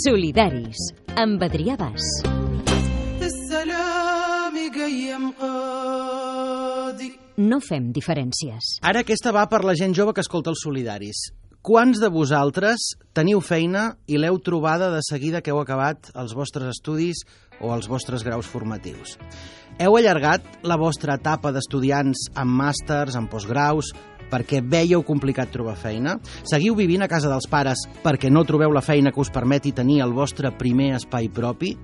Solidaris, amb Adrià Bas. No fem diferències. Ara aquesta va per la gent jove que escolta els solidaris. Quants de vosaltres teniu feina i l'heu trobada de seguida que heu acabat els vostres estudis o els vostres graus formatius? Heu allargat la vostra etapa d'estudiants amb màsters, amb postgraus, perquè veieu complicat trobar feina? Seguiu vivint a casa dels pares perquè no trobeu la feina que us permeti tenir el vostre primer espai propi?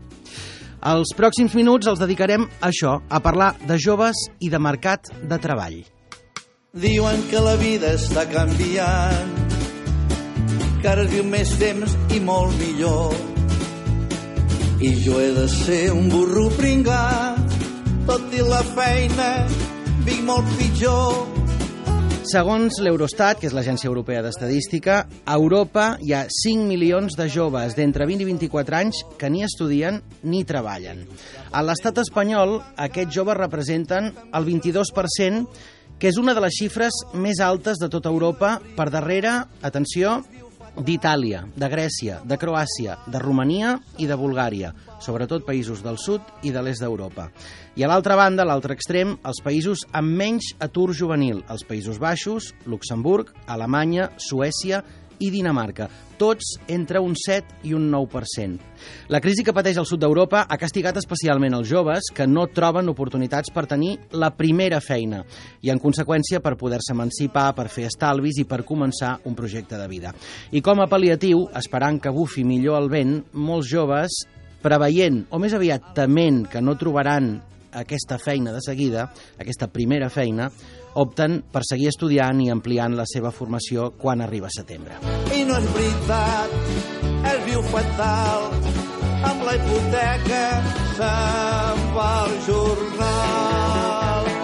Els pròxims minuts els dedicarem a això, a parlar de joves i de mercat de treball. Diuen que la vida està canviant, que ara viu més temps i molt millor. I jo he de ser un burro pringat, tot i la feina vinc molt pitjor. Segons l'Eurostat, que és l'Agència Europea d'Estadística, a Europa hi ha 5 milions de joves d'entre 20 i 24 anys que ni estudien ni treballen. A l'estat espanyol, aquests joves representen el 22%, que és una de les xifres més altes de tota Europa, per darrere, atenció, d'Itàlia, de Grècia, de Croàcia, de Romania i de Bulgària, sobretot països del sud i de l'est d'Europa. I a l'altra banda, a l'altre extrem, els països amb menys atur juvenil, els Països Baixos, Luxemburg, Alemanya, Suècia i Dinamarca, tots entre un 7 i un 9%. La crisi que pateix el sud d'Europa ha castigat especialment els joves que no troben oportunitats per tenir la primera feina i, en conseqüència, per poder-se emancipar, per fer estalvis i per començar un projecte de vida. I com a pal·liatiu, esperant que bufi millor el vent, molts joves, preveient, o més aviat tement, que no trobaran aquesta feina de seguida, aquesta primera feina, opten per seguir estudiant i ampliant la seva formació quan arriba setembre. I no és veritat, es viu fatal, amb la hipoteca se'n va el jornal.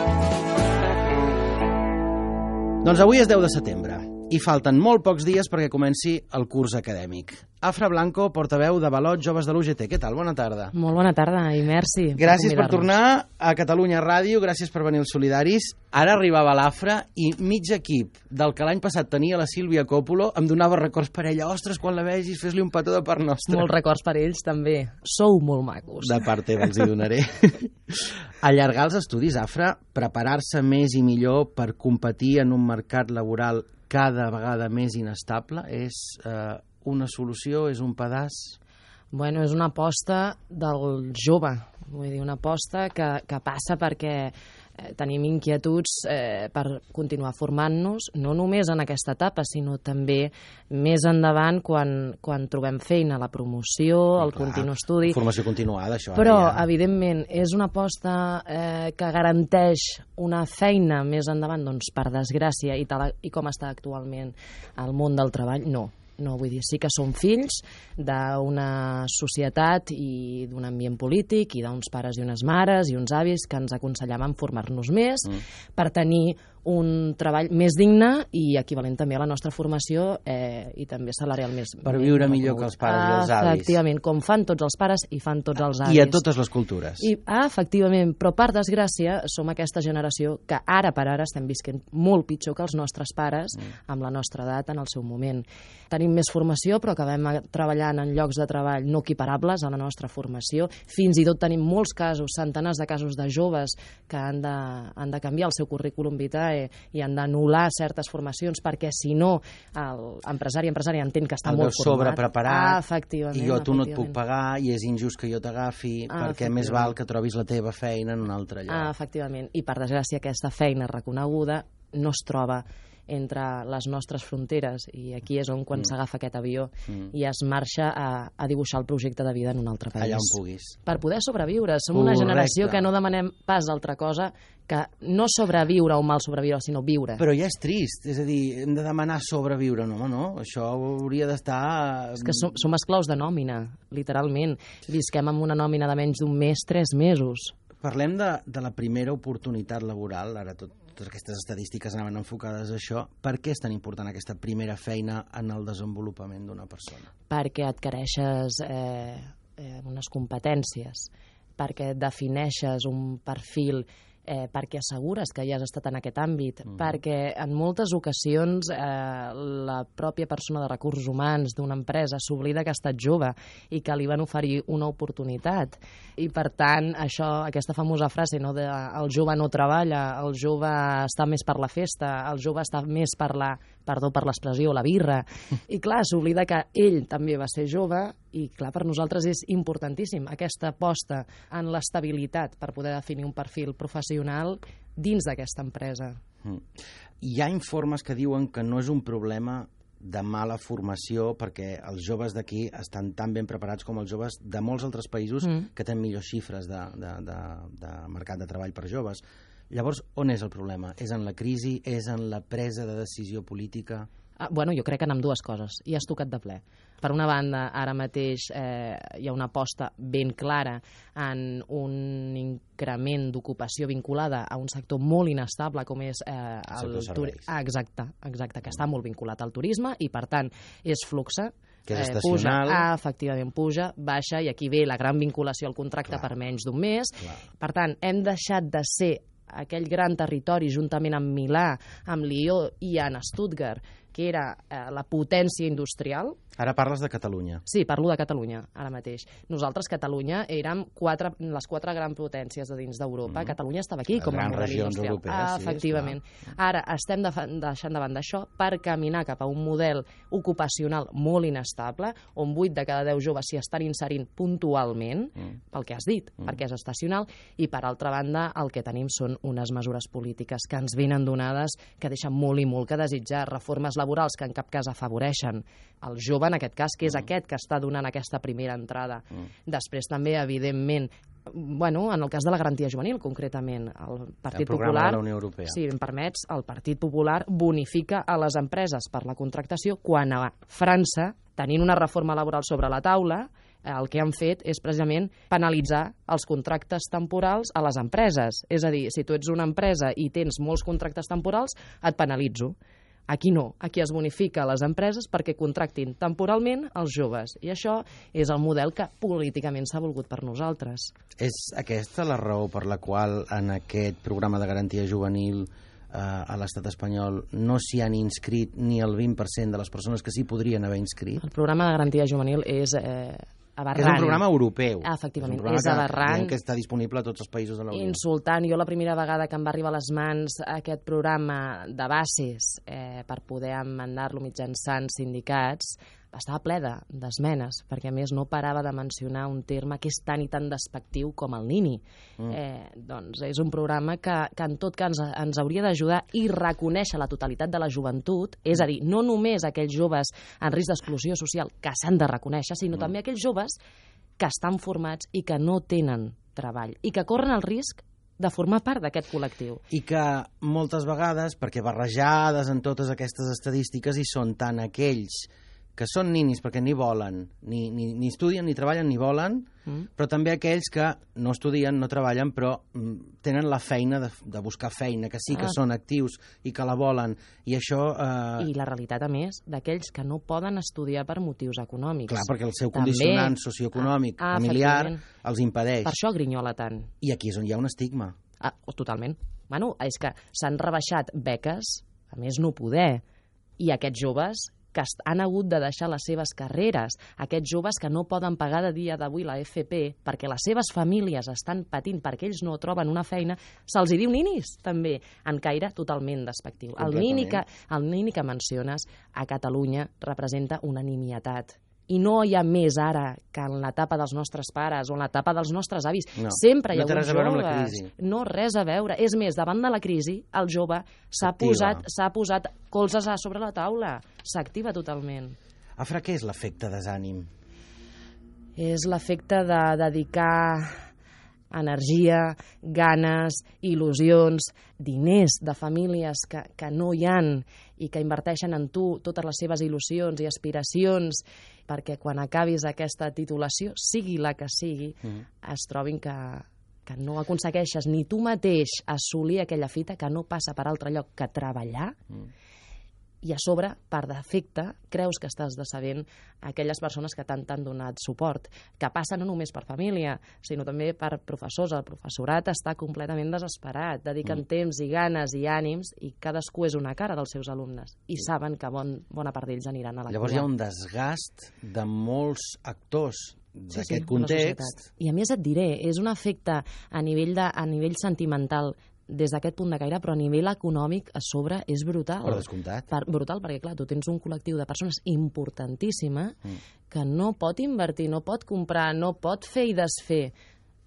Doncs avui és 10 de setembre i falten molt pocs dies perquè comenci el curs acadèmic. Afra Blanco, portaveu de Balot Joves de l'UGT. Què tal? Bona tarda. Molt bona tarda i merci. Gràcies per convidar-nos. tornar a Catalunya Ràdio, gràcies per venir als Solidaris. Ara arribava l'Afra i mig equip del que l'any passat tenia la Sílvia Còpolo em donava records per ella. Ostres, quan la vegis, fes-li un petó de part nostra. Molts records per ells, també. Sou molt macos. De part teva els hi donaré. Allargar els estudis, Afra, preparar-se més i millor per competir en un mercat laboral cada vegada més inestable, és eh, una solució, és un pedaç... Bueno, és una aposta del jove, vull dir, una aposta que, que passa perquè tenim inquietuds eh, per continuar formant-nos, no només en aquesta etapa, sinó també més endavant quan, quan trobem feina, la promoció, el Clar, continu estudi. Formació continuada, això. Però, ja... evidentment, és una aposta eh, que garanteix una feina més endavant, doncs, per desgràcia, i, tal, i com està actualment el món del treball, no. No, vull dir, sí que som fills d'una societat i d'un ambient polític i d'uns pares i unes mares i uns avis que ens aconsellaven formar-nos més mm. per tenir un treball més digne i equivalent també a la nostra formació eh, i també salarial més Per més viure millor reconegut. que els pares i els avis. Efectivament, com fan tots els pares i fan tots els avis. I a totes les cultures. I, ah, efectivament, però per desgràcia som aquesta generació que ara per ara estem visquent molt pitjor que els nostres pares mm. amb la nostra edat en el seu moment. Tenim més formació, però acabem treballant en llocs de treball no equiparables a la nostra formació. Fins i tot tenim molts casos, centenars de casos de joves que han de, han de canviar el seu currículum vitae i han d'anul·lar certes formacions perquè si no l'empresari empresari entén que està el molt format. sobrepreparat Ah, efectivament. i jo tu no et puc pagar i és injust que jo t'agafi Ah, perquè més val que trobis la teva feina en un altre lloc. Ah, efectivament. I per desgràcia aquesta feina reconeguda no es troba entre les nostres fronteres i aquí és on quan Mm. s'agafa aquest avió Mm. i es marxa a, a dibuixar el projecte de vida en un altre país. Allà on puguis. Per poder sobreviure. Som una Correcte. generació que no demanem pas altra cosa que no sobreviure o mal sobreviure, sinó viure. Però ja és trist, és a dir, hem de demanar sobreviure, no, no, això hauria d'estar... És que som, som esclaus de nòmina, literalment. Visquem amb una nòmina de menys d'un mes, tres mesos. Parlem de, de la primera oportunitat laboral, ara tot, totes aquestes estadístiques anaven enfocades a això. Per què és tan important aquesta primera feina en el desenvolupament d'una persona? perquè adquireixes eh, eh, unes competències, perquè defineixes un perfil eh, perquè assegures que ja has estat en aquest àmbit, mm. perquè en moltes ocasions eh, la pròpia persona de recursos humans d'una empresa s'oblida que ha estat jove i que li van oferir una oportunitat. I per tant, això, aquesta famosa frase no, de el jove no treballa, el jove està més per la festa, el jove està més per la, perdó per l'expressió, la birra. I clar, s'oblida que ell també va ser jove i clar, per nosaltres és importantíssim aquesta aposta en l'estabilitat per poder definir un perfil professional dins d'aquesta empresa. Mm. Hi ha informes que diuen que no és un problema de mala formació perquè els joves d'aquí estan tan ben preparats com els joves de molts altres països mm. que tenen millors xifres de, de, de, de mercat de treball per joves. Llavors, on és el problema? És en la crisi? És en la presa de decisió política? Ah, bueno, jo crec que en amb dues coses, i has tocat de ple. Per una banda, ara mateix eh, hi ha una aposta ben clara en un increment d'ocupació vinculada a un sector molt inestable com és eh, el, el turisme. Ah, exacte, exacte, que està molt vinculat al turisme i, per tant, és fluxa que és eh, estacional. Puja, ah, efectivament, puja, baixa, i aquí ve la gran vinculació al contracte Clar. per menys d'un mes. Clar. Per tant, hem deixat de ser aquell gran territori juntament amb Milà, amb Lió i en Stuttgart, que era eh, la potència industrial, Ara parles de Catalunya. Sí, parlo de Catalunya, ara mateix. Nosaltres, Catalunya, érem quatre, les quatre grans potències de dins d'Europa. Mm. Catalunya estava aquí Les com a model industrial. europees, ah, sí, efectivament. Ara estem de, deixant davant d'això per caminar cap a un model ocupacional molt inestable, on 8 de cada 10 joves s'hi estan inserint puntualment, mm. pel que has dit, mm. perquè és estacional, i per altra banda el que tenim són unes mesures polítiques que ens venen donades que deixen molt i molt que desitjar, reformes laborals que en cap cas afavoreixen el jove, en aquest cas, que és mm. aquest que està donant aquesta primera entrada. Mm. Després també, evidentment, bueno, en el cas de la garantia juvenil, concretament, el Partit el Popular... de la Unió Europea. Si em permets, el Partit Popular bonifica a les empreses per la contractació quan a França, tenint una reforma laboral sobre la taula, el que han fet és precisament penalitzar els contractes temporals a les empreses. És a dir, si tu ets una empresa i tens molts contractes temporals, et penalitzo. Aquí no, aquí es bonifica les empreses perquè contractin temporalment els joves. I això és el model que políticament s'ha volgut per nosaltres. És aquesta la raó per la qual en aquest programa de garantia juvenil eh, a l'estat espanyol no s'hi han inscrit ni el 20% de les persones que s'hi podrien haver inscrit? El programa de garantia juvenil és eh, aberrant. És un programa europeu. Ah, efectivament, és, un és aberrant. Que, que està disponible a tots els països de la Unió. Insultant. Jo la primera vegada que em va arribar a les mans aquest programa de bases eh, per poder mandar-lo mitjançant sindicats, estava ple de- d'esmenes, perquè a més no parava de mencionar un terme que és tan i tan despectiu com el nini. Mm. Eh, doncs és un programa que, que en tot cas ens, ens hauria d'ajudar i reconèixer la totalitat de la joventut, és a dir, no només aquells joves en risc d'exclusió social que s'han de reconèixer, sinó mm. també aquells joves que estan formats i que no tenen treball i que corren el risc de formar part d'aquest col·lectiu. I que moltes vegades, perquè barrejades en totes aquestes estadístiques, hi són tant aquells que són ninis perquè ni volen, ni, ni, ni estudien, ni treballen, ni volen, Mm. però també aquells que no estudien, no treballen, però mm, tenen la feina de, de buscar feina, que sí que Ah. són actius i que la volen, i això... Eh, I la realitat, a més, d'aquells que no poden estudiar per motius econòmics. Clar, perquè el seu També. condicionant socioeconòmic, Ah, ah, familiar, els impedeix. Per això grinyola tant. I aquí és on hi ha un estigma. Ah, totalment. Bueno, és que s'han rebaixat beques, a més no poder, i aquests joves que han hagut de deixar les seves carreres, aquests joves que no poden pagar de dia d'avui la FP perquè les seves famílies estan patint perquè ells no troben una feina, se'ls hi diu ninis, també, en caire totalment despectiu. El nini, que, el nini que menciones a Catalunya representa una nimietat i no hi ha més ara que en l'etapa dels nostres pares o en l'etapa dels nostres avis. No, Sempre hi ha no hagut joves. crisi. No, res a veure. És més, davant de la crisi, el jove s'ha posat, posat colzes a sobre la taula. S'activa totalment. Afra, què és l'efecte desànim? És l'efecte de dedicar energia, ganes, il·lusions, diners de famílies que, que no hi han i que inverteixen en tu totes les seves il·lusions i aspiracions perquè quan acabis aquesta titulació, sigui la que sigui, Mm. es trobin que, que no aconsegueixes ni tu mateix assolir aquella fita que no passa per altre lloc que treballar, Mm i a sobre, per defecte, creus que estàs decebent aquelles persones que tant t'han donat suport, que passa no només per família, sinó també per professors. El professorat està completament desesperat, dediquen mm. temps i ganes i ànims i cadascú és una cara dels seus alumnes i sí. saben que bon, bona part d'ells aniran a la Llavors hi ha un desgast de molts actors d'aquest sí, sí, context. I a més et diré, és un efecte a nivell, de, a nivell sentimental des d'aquest punt de caire, però a nivell econòmic a sobre és brutal. Per descomptat. Per, brutal, perquè clar, tu tens un col·lectiu de persones importantíssima mm. que no pot invertir, no pot comprar, no pot fer i desfer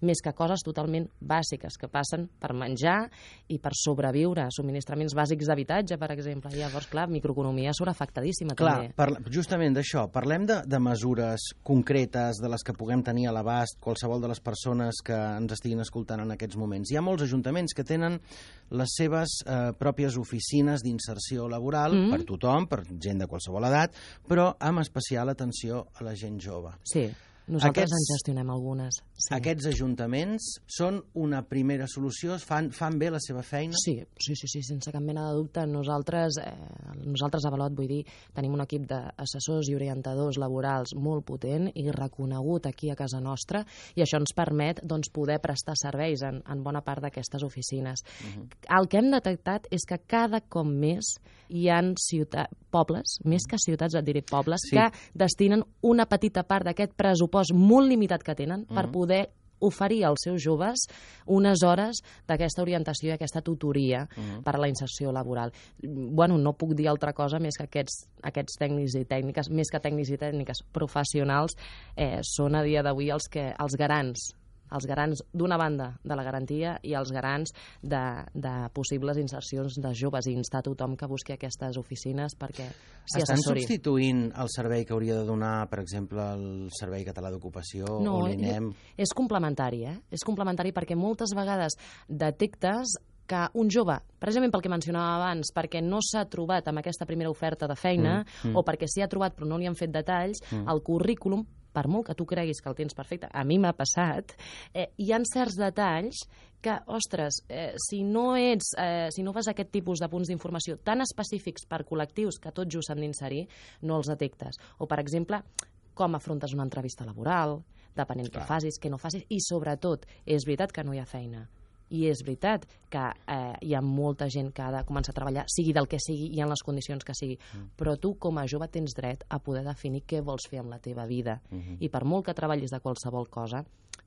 més que coses totalment bàsiques que passen per menjar i per sobreviure, subministraments bàsics d'habitatge, per exemple. I llavors, clar, microeconomia sobreafectadíssima clar, també. Per, justament d'això, parlem de, de mesures concretes de les que puguem tenir a l'abast qualsevol de les persones que ens estiguin escoltant en aquests moments. Hi ha molts ajuntaments que tenen les seves eh, pròpies oficines d'inserció laboral mm -hmm. per tothom, per gent de qualsevol edat, però amb especial atenció a la gent jove. Sí. Nosaltres aquests, en gestionem algunes. Sí. Aquests ajuntaments són una primera solució? Fan, fan bé la seva feina? Sí, sí, sí, sí sense cap mena de dubte. Nosaltres, eh, nosaltres a Valot, vull dir, tenim un equip d'assessors i orientadors laborals molt potent i reconegut aquí a casa nostra i això ens permet doncs, poder prestar serveis en, en bona part d'aquestes oficines. Uh -huh. El que hem detectat és que cada cop més hi han ciutat, pobles, més que ciutats, et diré pobles, sí. que destinen una petita part d'aquest pressupost pressupost molt limitat que tenen mm -hmm. per poder oferir als seus joves unes hores d'aquesta orientació i aquesta tutoria uh -huh. per a la inserció laboral. Bueno, no puc dir altra cosa més que aquests, aquests tècnics i tècniques, més que tècnics i tècniques professionals, eh, són a dia d'avui els, que, els garants els garants d'una banda de la garantia i els garants de, de possibles insercions de joves i instar tothom que busqui aquestes oficines perquè s'hi Estan substituint el servei que hauria de donar, per exemple, el Servei Català d'Ocupació no, o l'INEM? És complementari, eh? És complementari perquè moltes vegades detectes que un jove, precisament pel que mencionava abans, perquè no s'ha trobat amb aquesta primera oferta de feina mm, mm. o perquè s'hi ha trobat però no li han fet detalls, mm. el currículum per molt que tu creguis que el tens perfecte, a mi m'ha passat, eh, hi han certs detalls que, ostres, eh, si no ets, eh, si no fas aquest tipus de punts d'informació tan específics per col·lectius que tots just s'han d'inserir, no els detectes. O, per exemple, com afrontes una entrevista laboral, depenent Clar. què facis, què no facis, i sobretot, és veritat que no hi ha feina i és veritat que eh, hi ha molta gent que ha de començar a treballar, sigui del que sigui i en les condicions que sigui, mm. però tu com a jove tens dret a poder definir què vols fer amb la teva vida. Mm -hmm. I per molt que treballis de qualsevol cosa,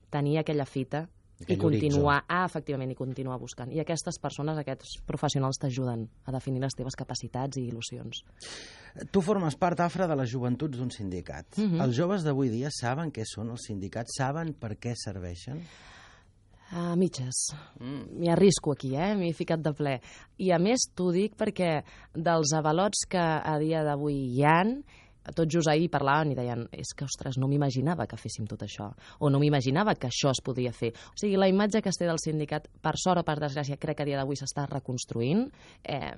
tenir aquella fita i continuar, ah, efectivament, i continuar buscant. I aquestes persones, aquests professionals t'ajuden a definir les teves capacitats i il·lusions. Tu formes part, Afra, de les joventuts d'un sindicat. Mm -hmm. Els joves d'avui dia saben què són els sindicats? Saben per què serveixen? A mitges. Mm. M'hi arrisco aquí, eh? M'hi he ficat de ple. I a més t'ho dic perquè dels avalots que a dia d'avui hi han, tot just ahir parlaven i deien és que, ostres, no m'imaginava que féssim tot això o no m'imaginava que això es podia fer. O sigui, la imatge que es té del sindicat, per sort o per desgràcia, crec que a dia d'avui s'està reconstruint eh,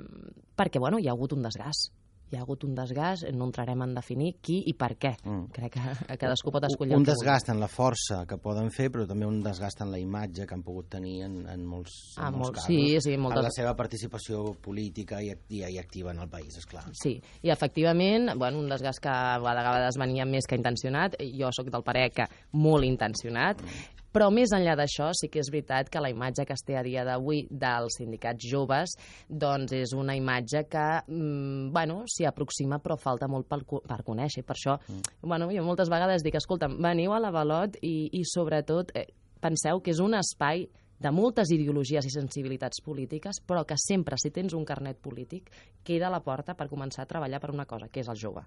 perquè, bueno, hi ha hagut un desgast hi ha hagut un desgast, no entrarem en definir qui i per què. Mm. Crec que cadascú pot escollir Un desgast en la força que poden fer, però també un desgast en la imatge que han pogut tenir en, en molts, en ah, molts molt, casos. Sí, sí, moltes... En la seva participació política i, i, i activa en el país, és clar. Sí, i efectivament, bueno, un desgast que a vegades venia més que intencionat, jo sóc del parer que molt intencionat, mm. Però més enllà d'això, sí que és veritat que la imatge que es té a dia d'avui dels sindicats joves doncs és una imatge que mm, bueno, s'hi aproxima però falta molt per, per conèixer. Per això, mm. bueno, jo moltes vegades dic, escolta, veniu a la Balot i, i sobretot eh, penseu que és un espai de moltes ideologies i sensibilitats polítiques, però que sempre, si tens un carnet polític, queda a la porta per començar a treballar per una cosa, que és el jove.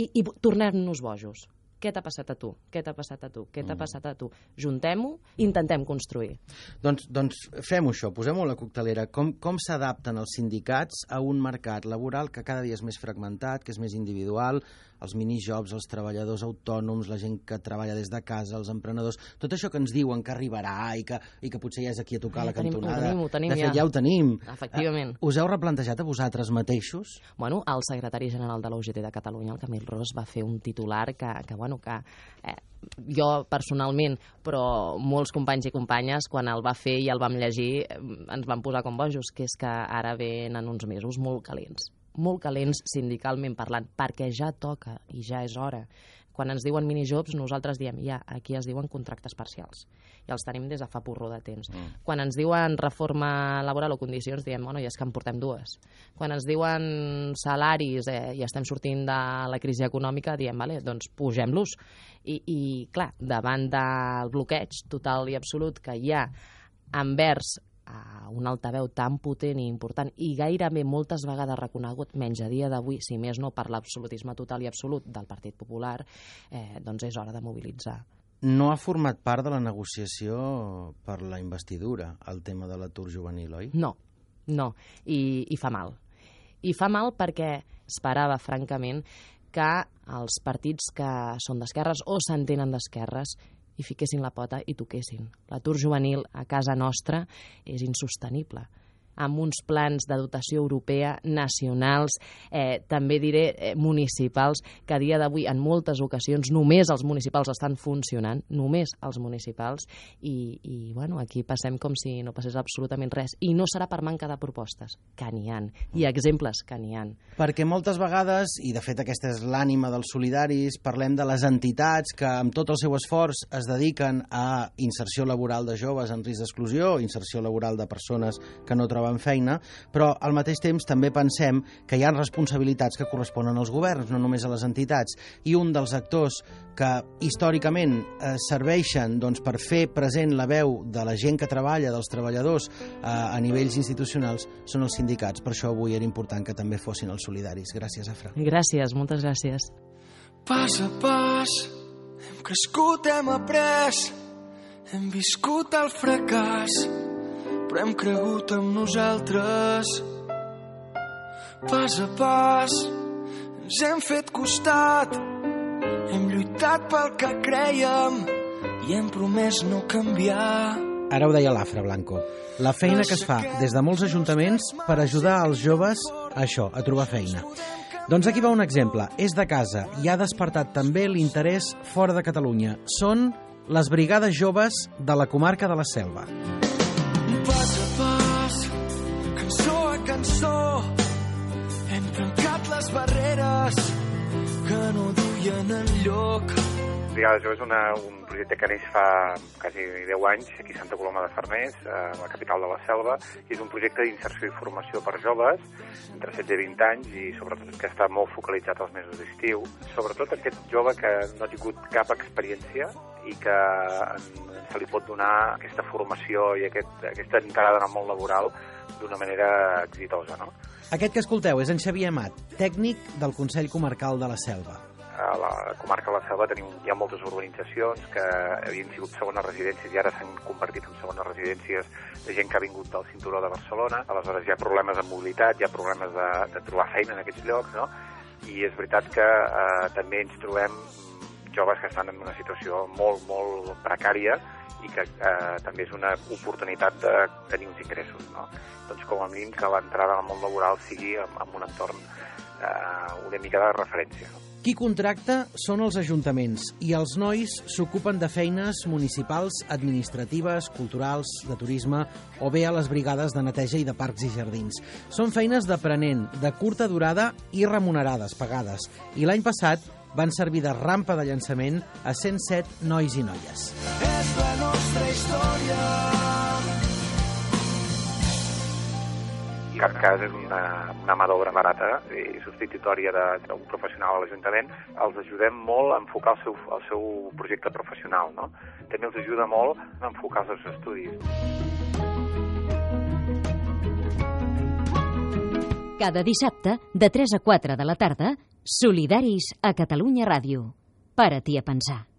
I, i tornem-nos bojos. Què t'ha passat a tu? Què t'ha passat a tu? Què t'ha mm. passat a tu? Juntem-ho, intentem construir. Doncs, doncs fem-ho això, posem-ho a la coctelera. Com, com s'adapten els sindicats a un mercat laboral que cada dia és més fragmentat, que és més individual, els minijobs, els treballadors autònoms, la gent que treballa des de casa, els emprenedors, tot això que ens diuen que arribarà i que, i que potser ja és aquí a tocar Ai, la tenim, cantonada. Ho tenim, ho tenim de fet, ja. ja ho tenim. Efectivament. Uh, us heu replantejat a vosaltres mateixos? Bueno, el secretari general de l'UGT de Catalunya, el Camil Ros, va fer un titular que, que bueno, que eh, jo personalment, però molts companys i companyes, quan el va fer i el vam llegir, ens van posar com bojos, que és que ara venen uns mesos molt calents molt calents sindicalment parlant, perquè ja toca i ja és hora. Quan ens diuen minijobs, nosaltres diem, ja, aquí es diuen contractes parcials. I els tenim des de fa porró de temps. Mm. Quan ens diuen reforma laboral o condicions, diem, bueno, ja és que en portem dues. Quan ens diuen salaris eh, i estem sortint de la crisi econòmica, diem, vale, doncs pugem-los. I, I, clar, davant del bloqueig total i absolut que hi ha envers a un altaveu tan potent i important i gairebé moltes vegades reconegut, menys a dia d'avui, si més no per l'absolutisme total i absolut del Partit Popular, eh, doncs és hora de mobilitzar. No ha format part de la negociació per la investidura, el tema de l'atur juvenil, oi? No, no, I, i fa mal. I fa mal perquè esperava, francament, que els partits que són d'esquerres o s'entenen d'esquerres i fiquessin la pota i toquessin. L'atur juvenil a casa nostra és insostenible amb uns plans de dotació europea nacionals, eh, també diré eh, municipals, que a dia d'avui en moltes ocasions només els municipals estan funcionant, només els municipals, i, i bueno, aquí passem com si no passés absolutament res. I no serà per manca de propostes, que n'hi han, i exemples que n'hi han. Perquè moltes vegades, i de fet aquesta és l'ànima dels solidaris, parlem de les entitats que amb tot el seu esforç es dediquen a inserció laboral de joves en risc d'exclusió, inserció laboral de persones que no troben feina, però al mateix temps també pensem que hi ha responsabilitats que corresponen als governs, no només a les entitats, i un dels actors que històricament eh, serveixen doncs, per fer present la veu de la gent que treballa, dels treballadors eh, a nivells institucionals, són els sindicats. Per això avui era important que també fossin els solidaris. Gràcies, Afra. Gràcies, moltes gràcies. Pas a pas, hem crescut, hem après, hem viscut el fracàs, però hem cregut en nosaltres. Pas a pas, ens hem fet costat, hem lluitat pel que creiem i hem promès no canviar. Ara ho deia l'Afra Blanco. La feina que es fa des de molts ajuntaments per ajudar els joves a això, a trobar feina. Doncs aquí va un exemple. És de casa i ha despertat també l'interès fora de Catalunya. Són les brigades joves de la comarca de la Selva. Les barreres que no duien enlloc. Brigades Joves és una, un projecte que neix fa quasi 10 anys aquí a Santa Coloma de Farners, a la capital de la Selva, i és un projecte d'inserció i formació per joves entre 16 i 20 anys i sobretot que està molt focalitzat als mesos d'estiu. Sobretot aquest jove que no ha tingut cap experiència i que en, se li pot donar aquesta formació i aquest, aquesta entrada en el món laboral d'una manera exitosa. No? Aquest que escolteu és en Xavier Amat, tècnic del Consell Comarcal de la Selva. A la comarca de la Selva tenim, hi ha moltes urbanitzacions que havien sigut segones residències i ara s'han convertit en segones residències de gent que ha vingut del cinturó de Barcelona. Aleshores hi ha problemes de mobilitat, hi ha problemes de, de trobar feina en aquests llocs, no? I és veritat que eh, també ens trobem joves que estan en una situació molt, molt precària i que eh, també és una oportunitat de tenir uns ingressos, no? Doncs com a mínim que l'entrada al món laboral sigui en, en un entorn eh, una mica de referència. Qui contracta són els ajuntaments i els nois s'ocupen de feines municipals, administratives, culturals, de turisme o bé a les brigades de neteja i de parcs i jardins. Són feines d'aprenent, de curta durada i remunerades, pagades. I l'any passat van servir de rampa de llançament a 107 nois i noies. És la nostra història. En cap cas és una, una mà d'obra barata i substitutòria de- d'un professional a l'Ajuntament. Els ajudem molt a enfocar el seu, el seu projecte professional. No? També els ajuda molt a enfocar els seus estudis. Cada dissabte, de 3 a 4 de la tarda, Solidaris a Catalunya Ràdio. Para-t'hi a pensar.